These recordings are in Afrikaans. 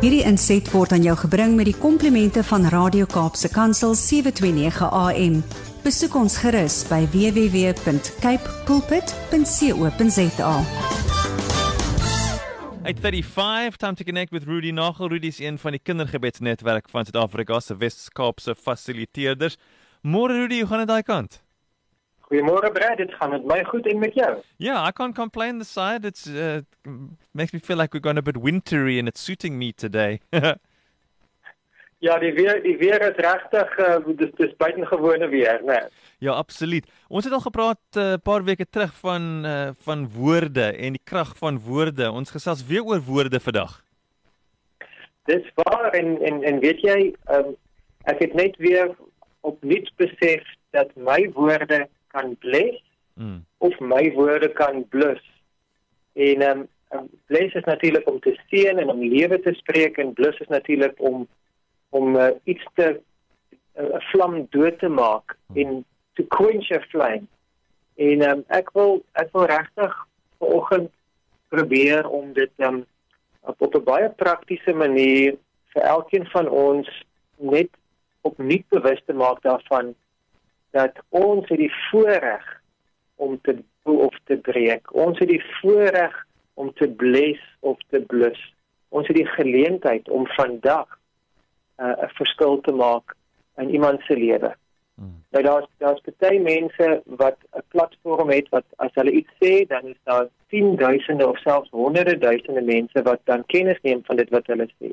Hierdie inset word aan jou gebring met die komplimente van Radio Kaapse Kansel 729 AM. Besoek ons gerus by www.cape pulpit.co.za. 835 time to connect with Rudy Nagel. Rudy is een van die kindergebedsnetwerk van Suid-Afrika se Wes-Kaapse fasiliteerders. Môre Rudy, hoe gaan dit daai kant? Goeiemôre Brad, dit gaan met my goed en met jou. Yeah, I can't complain the side. It's uh, makes me feel like we're going a bit wintry and it's suiting me today. Ja, die weer die weer is regtig uh, dis dis buitengewone weer, né? Nee. ja, absoluut. Ons het al gepraat 'n uh, paar weke terug van uh, van woorde en die krag van woorde. Ons gesels weer oor woorde vandag. Dis waar en en en weet jy, um, ek het net weer opnuut besef dat my woorde kan bless mm. of my woorde kan blus. En ehm um, bless is natuurlik om te seën en om lewe te spreek en blus is natuurlik om om uh, iets te eh, 'n uh, vlam dood te maak mm. en to quench a flame. En ehm um, ek wil ek wil regtig vanoggend probeer om dit ehm um, op, op 'n baie praktiese manier vir elkeen van ons net opnuut bewus te maak daarvan dat ons het die voorreg om te of te breek. Ons het die voorreg om te bless of te blus. Ons het die geleentheid om vandag uh, 'n verskil te maak in iemand se lewe. Hmm. Nou daar's daar's baie mense wat 'n platform het wat as hulle iets sê, dan is daar 10 duisende of selfs honderde duisende mense wat dan kennis neem van dit wat hulle sê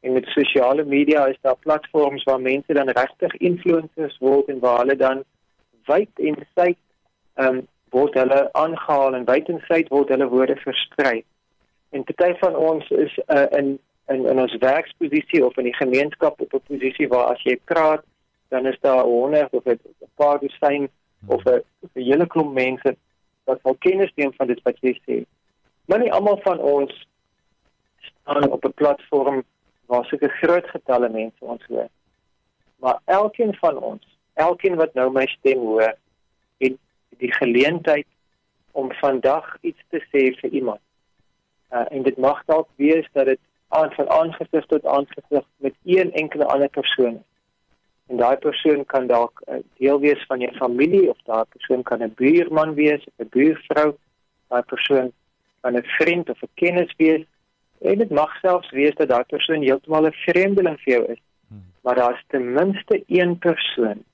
en met sosiale media is daar platforms waar mense dan regtig influencers word en waar hulle dan wyd en wyd ehm um, word hulle aangehaal en wyd en wyd word hulle woorde versprei. En party van ons is uh, in in in ons werksposisie of in die gemeenskap op 'n posisie waar as jy praat dan is daar 100 of 'n paar dosyn of 'n hele klomp mense wat al kennis neem van dit wat jy sê. Maar nie almal van ons staan op 'n platform waar sulke groot getalle mense ons hoor. Maar elkeen van ons, elkeen wat nou my stem hoor, het die geleentheid om vandag iets te sê vir iemand. Uh, en dit mag dalk wees dat dit aan van aangesig tot aangesig met een enkele ander persoon. En daai persoon kan dalk 'n uh, deel wees van jou familie of daai persoon kan 'n buurman wees 'n buurvrou. Daai persoon kan 'n vriend of 'n kennis wees En dit mag selfs wees dat daardie persoon heeltemal 'n vreemdeling vir jou is. Hmm. Maar daar's ten minste een persoon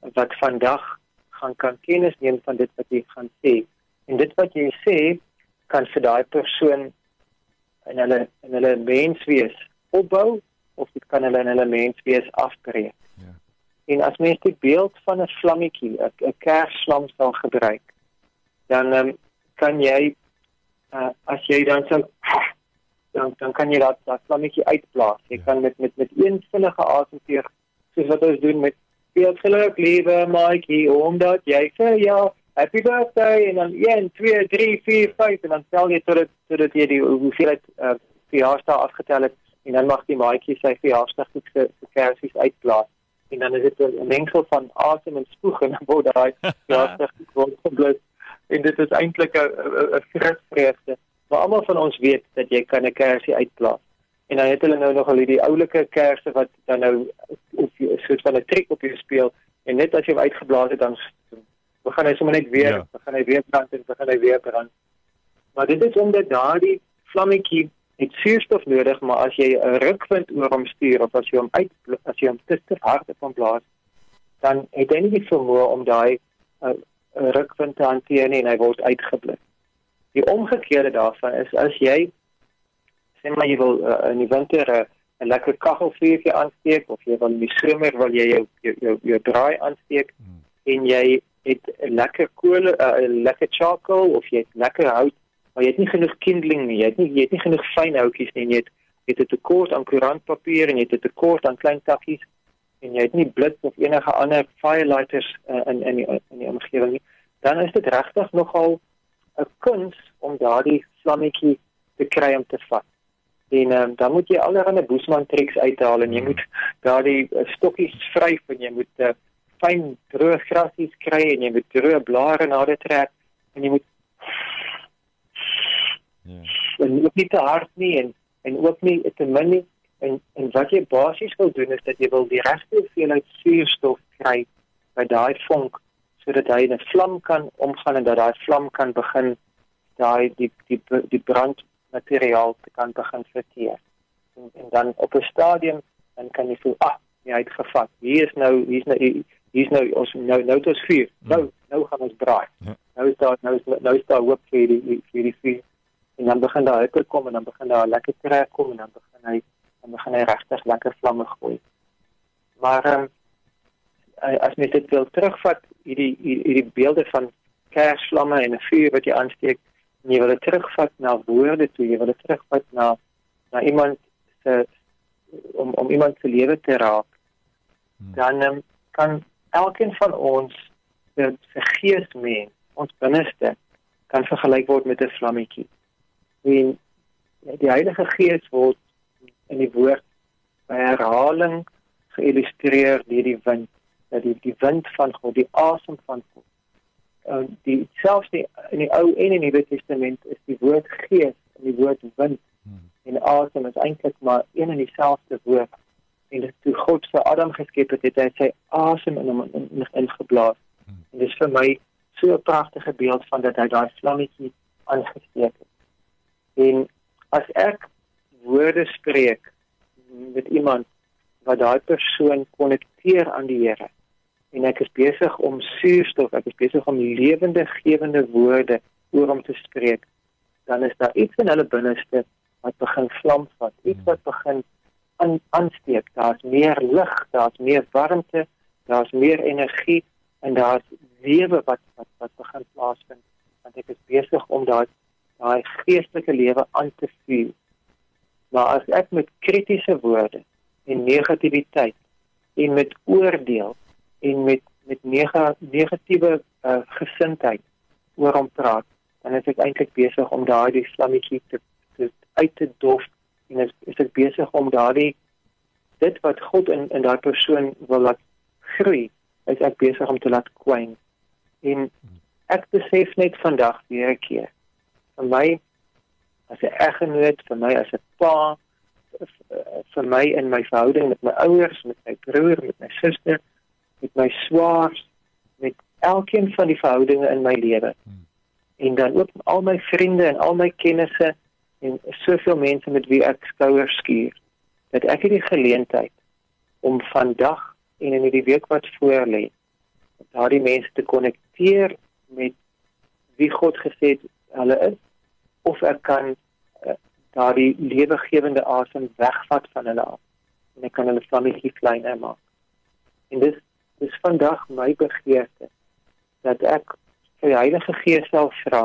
wat vandag gaan kan kennis neem van dit wat jy gaan sê. En dit wat jy sê kan vir daai persoon en hulle en hulle menswees opbou of dit kan hulle en hulle menswees afbreek. Ja. En as mens die beeld van 'n vlammetjie, 'n kersvlam sal gebruik, dan um, kan jy uh, as jy dan so dan dan kan jy dat dat vlammetjie uitblaas. Jy ja. kan met met met een vinnige asemteug soos wat ons doen met veel geluk liewe Maatjie omdat jy sê ja happy birthday en dan 1 2 3 4 5 en dan tel jy tot dit tot dit jy die hoeveelheid uh, verjaarsdae afgetel het en dan mag die maatjie sy verjaarsdag goed se kersies uitblaas en dan is dit 'n mengsel van asem en spoeg en word daai verjaarsdag word geblus en dit is eintlik 'n 'n vreugde Maar almal van ons weet dat jy kan 'n kersie uitplaas. En dan het hulle nou nog al hierdie oulike kersse wat dan nou op 'n soort van 'n trick op jou speel en net as jy hom uitgeblaas het dan begin hy sommer net weer, ja. begin hy weer brand en begin hy weer brand. Maar dit is omdat daardie vlammetjie het suurstof nodig, maar as jy 'n rukwind oor hom stuur of as jy hom uit as jy hom te hard op hom blaas, dan het hy nie die vermoë om daai uh, rukwind te hanteer nie en hy word uitgeblus. Die omgekeerde daarvan is as jy sê maar jy wil uh, in die winter 'n uh, lekker kaggelvuurtjie aansteek of jy wil in die somer wil jy jou jou jou, jou draai aansteek hmm. en jy het 'n lekker kool 'n uh, lekker charcoal of jy het lekker hout maar jy het nie genoeg kindling nie jy het nie jy het nie genoeg fyn houtjies nie jy het jy het 'n tekort aan koerantpapier en jy het 'n tekort aan klein takkies en jy het nie blits of enige ander firelighters uh, in in die in die omgewing nie dan is dit regtig nogal 'n kuns om daardie vlammetjie te kry om te vat. En um, dan moet jy allerlei boesman triks uithaal en jy moet daardie uh, stokkies vryf en jy moet uh, fyn droë grasies kry en jy moet droë blare na dit trek en jy moet Ja. En nie te hard nie en en ook nie te min nie en en wat jy basies wil doen is dat jy wil die regte hoeveelheid suurstof kry by daai vonk sodat hy in 'n vlam kan omgaan en dat daai vlam kan begin daai die die die brandmateriaal te kan begin verteer. En, en dan op 'n stadium dan kan jy voel ah, jy het gevat. Hier is nou hier's nou hier's nou ons nou nou tot vuur. Hmm. Nou nou gaan ons braai. Ja. Nou is daar nou is nou is daar hoop vir die vir die vuur. En dan begin daar hitte kom en dan begin daar lekker trek kom en dan begin hy dan begin hy regtig lekker vlamme gooi. Maar um, as mens dit wil terugvat hierdie hierdie beelde van kersvlamme en 'n vuur wat jy aansteek en jy wil dit terugvat na woorde toe jy wil dit terugvat na na iemand se om om iemand se lewe te raak hmm. dan um, kan elkeen van ons se gees meen ons binneste kan vergelyk word met 'n vlammetjie en die Heilige Gees word in die woord by herhaling geillustreer deur die wind dat die die wind van God, die asem van God. Uh die selfs die in die Ou en in die Nuwe Testament is die woord gees en die woord wind hmm. en asem is eintlik maar een en dieselfde woord. En toe God vir Adam geskep het, het hy sy asem in hom ingeblaas. In hmm. en dit is vir my so 'n pragtige beeld van dat hy daai vlammetjie aangesteek het. En as ek woorde spreek met iemand wat daai persoon konnekteer aan die Here en ek is besig om suurstof, ek is besig om lewende gewende woorde oor hom te spreek, dan is daar iets in hulle binneste wat begin vlam vat, iets wat begin aan aansteek. Daar's meer lig, daar's meer warmte, daar's meer energie en daar's lewe wat wat wat begin plaasvind want ek is besig om daai daai geestelike lewe aan te vuur. Maar as ek met kritiese woorde en negativiteit en met oordeel en met met nega, negatiewe uh, gesindheid oor hom praat, dan is ek eintlik besig om daardie vlammetjie te, te uit te dof en is, is ek besig om daardie dit wat God in in daai persoon wil laat groei, is ek besig om te laat kwyn. En ek besef net vandag weer 'n keer vir my as 'n eggenoot, vir my as 'n pa, vir my in my verhouding met my ouers, met my broer, met my suster, met my swaars, met elkeen van die verhoudinge in my lewe. Hmm. En dan ook al my vriende en al my kennisse en soveel mense met wie ek skouers skuur, dat ek hierdie geleentheid om vandag en in die week wat voor lê, daardie mense te konnekteer met wie God gesê het hulle is of ek kan uh, daardie lewegewende asem wegvat van hulle af en ek kan hulle vlammetjie kleiner maak. En dis dis vandag my begeerte dat ek vir die Heilige Gees sal vra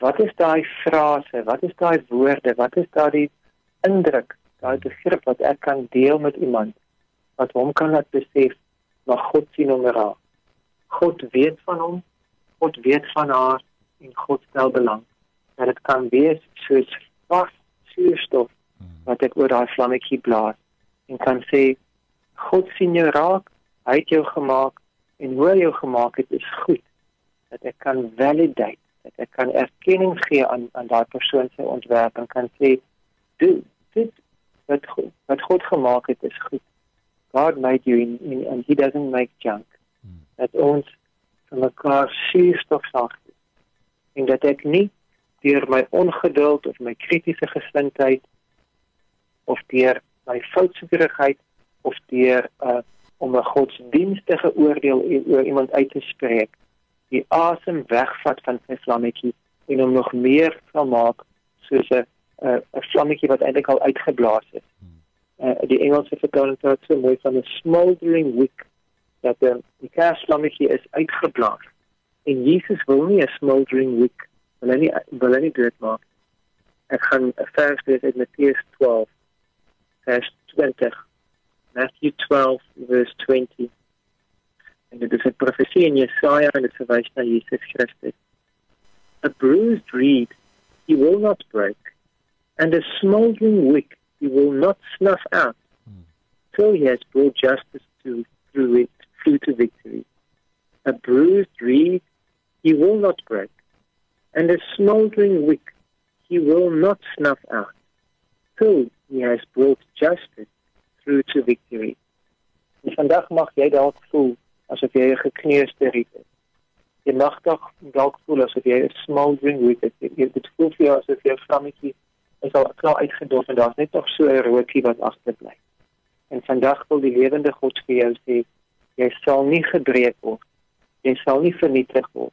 wat is daai frase wat is daai woorde wat is daai indruk daai begrip wat ek kan deel met iemand wat hom kan laat besef maar God sien hom raak. God weet van hom God weet van haar en God stel belang dat dit kan wees soos vas suurstof wat ek oor daai vlammetjie blaas en kan sê God sien jou raak hy het jou gemaak en hoe hy jou gemaak het is goed. Dat ek kan validate dat ek kan erkenning gee aan aan daai persoon se ontwerp en kan sê dit dit wat God, wat God gemaak het is goed. God made you in, in, and he doesn't make junk. Hmm. dat ons van mekaar suurstof sag en dat ek nie deur my ongeduld of my kritiese gesindheid of deur my foutsekerigheid of deur 'n uh, om 'n godsdienstige oordeel oor iemand uit te spreek, die asem wegvat van sy vlammetjie en hom nog meer sal maak soos 'n 'n vlammetjie wat eintlik al uitgeblaas is. Uh, die Engelse vertaling praat so mooi van 'n smoldering wick dat die, die kersvlammetjie is uitgeblaas. En Jesus wil nie 'n smoldering wick wil hy nie wil hy nie dit maak. Ek gaan 'n vers lees uit Matteus 12 vers 20 Matthew 12 verse 20. En dit is 'n profesie in Jesaja en dit verwys na Jesus Christus. A bruised reed he will not break and a smoldering wick he will not snuff out till he has brought justice to through it through to victory. A bruised reed he will not break and a smoldering wick he will not snuff out still he has brought justice through to victory. En vandag mag jy dalk voel asof jy 'n gekneusde riet is. Jy mag dalk voel asof jy 'n smoldering wick is. Jy dit voel vir jou asof jou vlammetjie is al klaar uitgedof en daar's net nog so 'n rookie wat agterbly. En vandag wil die lewende God vir jou sê, jy sal nie gebreek word. Jy sal nie vernietig word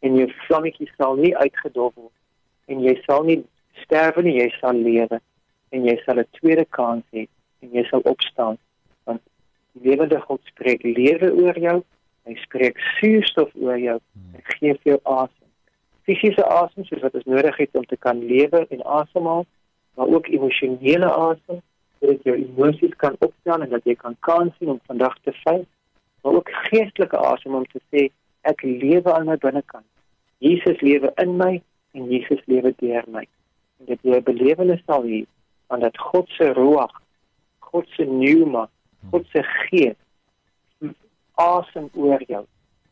en jou vlammetjie sal nie uitgedof word en jy sal nie sterwe nie, jy sal lewe en jy sal 'n tweede kans hê en jy sal opstaan want die lewende God spreek lewe oor jou hy spreek suurstof oor jou hy gee vir jou asem. Fisiese asem soos wat ons nodig het om te kan lewe en asemhaal maar ook emosionele asem sodat jou emosies kan opstaan en dat jy kan kans sien om vandag te vy maar ook geestelike asem om te sê ek lewe aan my binnekant. Jesus lewe in my en Jesus lewe deur my. En dit jy 'n belewenis sal hê van dat God se ruach, God se pneuma, God se gees asem oor jou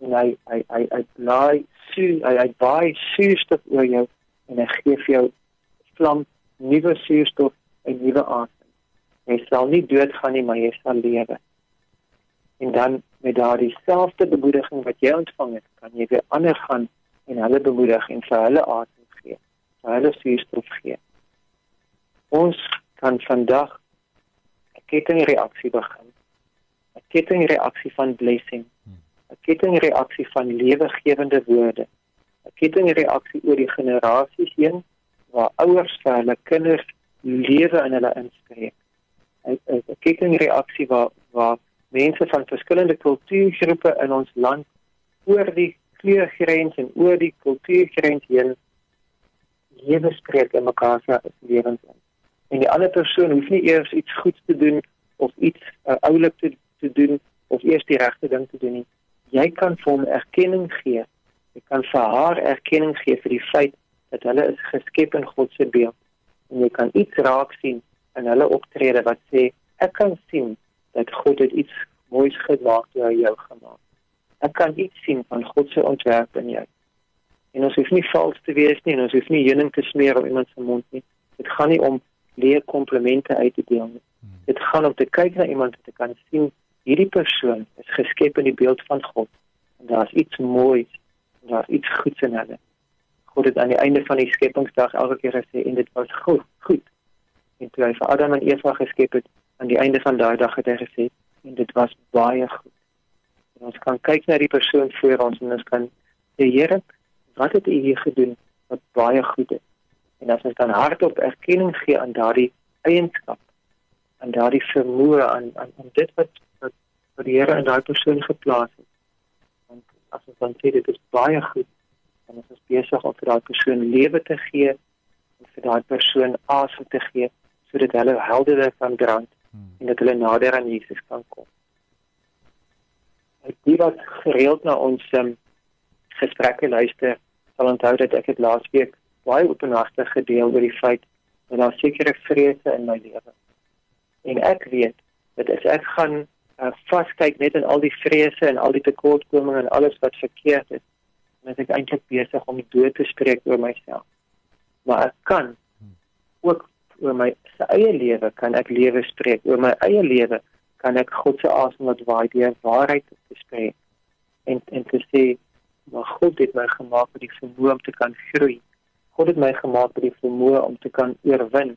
en hy hy hy hy bly su hy hy baie suurstof oor jou en hy gee vir jou vlam nuwe suurstof en nuwe asem. Jy sal nie doodgaan nie, maar jy sal lewe. En dan met daardie selfde bemoediging wat jy ontvang het, kan jy weer ander gaan en hulle bemoedig en vir hulle asem hulle suurstof gee. Ons kan vandag kettingreaksie begin. 'n Kettingreaksie van blessing. 'n Kettingreaksie van lewegewende woorde. 'n Kettingreaksie oor die generasies heen waar ouers vir hulle kinders lewe in hulle inspreek. 'n Kettingreaksie waar waar mense van verskillende kultuurgroepe in ons land oor die kleurgrens en oor die kultuurgrens heen lewe spreek in mekaar se lewens in. En die ander persoon hoef nie eers iets goeds te doen of iets uh, oulik te te doen of eers die regte ding te doen nie. Jy kan vir hom erkenning gee. Jy kan vir haar erkenning gee vir die feit dat hulle is geskep in God se beeld. En jy kan iets raak sien in hulle optrede wat sê ek kan sien dat God dit iets moois gemaak het deur jou gemaak. Ek kan iets sien van God se ontwerp in jou. En ons hoef nie vals te wees nie en ons hoef nie heuning te smeer op iemand se mond nie. Dit gaan nie om leë komplimente uit te deel nie. Hmm. Dit gaan om te kyk na iemand en te kan sien hierdie persoon is geskep in die beeld van God. En daar's iets moois, daar's iets goeds in hulle. God het aan die einde van die skepingsdag elke keer gesê en dit was goed, goed. En toe hy vir Adam en Eva geskep het, aan die einde van daai dag het hy gesê en dit was baie goed. En ons kan kyk na die persoon voor ons en ons kan sê Here, wat het u hier gedoen wat baie goed is en as ons dan hardop erkenning gee aan daardie eienskap aan daardie vermoë aan aan aan dit wat wat, wat die Here in daai persoon geplaas het want as ons dan sê dit is baie goed dan is ons besig om vir daai persoon lewe te gee en vir daai persoon asem te gee sodat hulle helderder kan brand hmm. en dat hulle nader aan Jesus kan kom. Ek dink wat gereeld na ons um, gesprekke luister sal onthou dat ek het laasweek baie openhartig gedeel oor die feit dat daar sekere vrese in my lewe. En ek weet dat as ek gaan uh, vaskyk net in al die vrese en al die tekortkominge en alles wat verkeerd is, dan is ek eintlik besig om die dood te spreek oor myself. Maar ek kan ook oor my eie lewe kan ek lewe spreek. Oor my eie lewe kan ek God se asem laat waai deur waarheid te spreek. En en te sê maar God het my gemaak met die vermoë om te kan groei. God het my gemaak met die vermoë om te kan oorwin.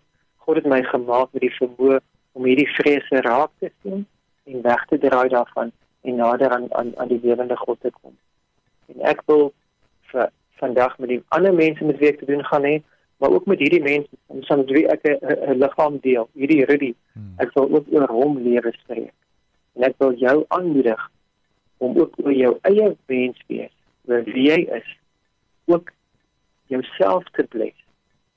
God het my gemaak met die vermoë om hierdie vrese raak te sien en weg te draai daarvan en nader aan aan aan die lewende God te kom. En ek wil vir vandag met die ander mense met wie ek te doen gaan hê, maar ook met hierdie mense om saam met wie ek 'n liggaam deel, hierdie Rudy. Hmm. Ek wil ook oor hom lewe spreek. En ek wil jou aanmoedig om ook oor jou eie wens wees oor wie jy is ook jouself te bless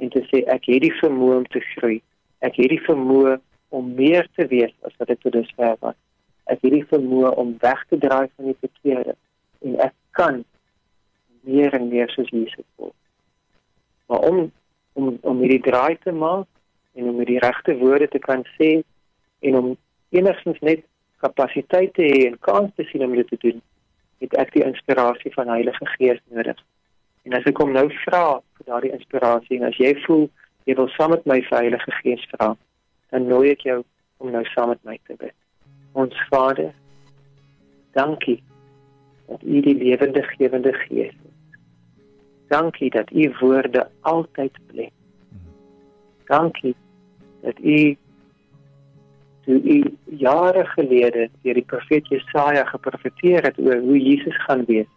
en te sê ek het die vermoë om te groei. Ek het die vermoë om meer te wees as wat ek tot dusver was. Ek het die vermoë om weg te draai van die verkeerde en ek kan meer en meer soos Jesus word. Maar om om om hierdie draai te maak en om die regte woorde te kan sê en om enigstens net kapasiteit te hê en kans te sien om dit te doen het ek die inspirasie van Heilige Gees nodig. En as ek hom nou vra vir daardie inspirasie en as jy voel jy wil saam met my Heilige Gees vra, dan nooi ek jou om nou saam met my te bid. Ons Vader, dankie dat U die lewende gewende Gees is. Dankie dat U woorde altyd bly. Dankie dat U toe U jare gelede deur die profeet Jesaja geprofeteer het oor hoe Jesus gaan wees.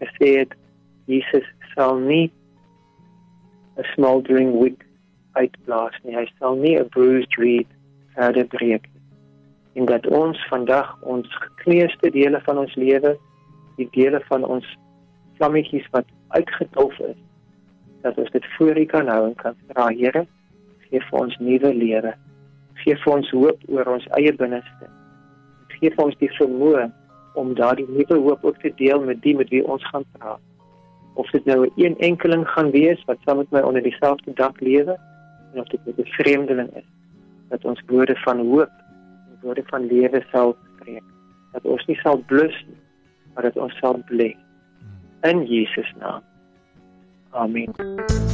Gesê het Jesus sal nie 'n smoldering wick uitblaas nie. Hy sal nie 'n bruised reed verder breek nie. En dat ons vandag ons gekneusde dele van ons lewe, die dele van ons vlammetjies wat uitgedof is, dat ons dit voor U kan hou en kan vra, Here, gee vir ons nuwe lewe gee vir ons hoop oor ons eie binneste. Gee vir ons die vermoë om daardie nuwe hoop ook te deel met die met wie ons gaan praat. Of dit nou 'n een enkeling gaan wees wat saam met my onder dieselfde dak lewe, en of dit 'n vreemdeling is, dat ons woorde van hoop en woorde van lewe sal spreek. Dat ons nie sal blus nie, maar dat ons sal bly. In Jesus naam. Amen.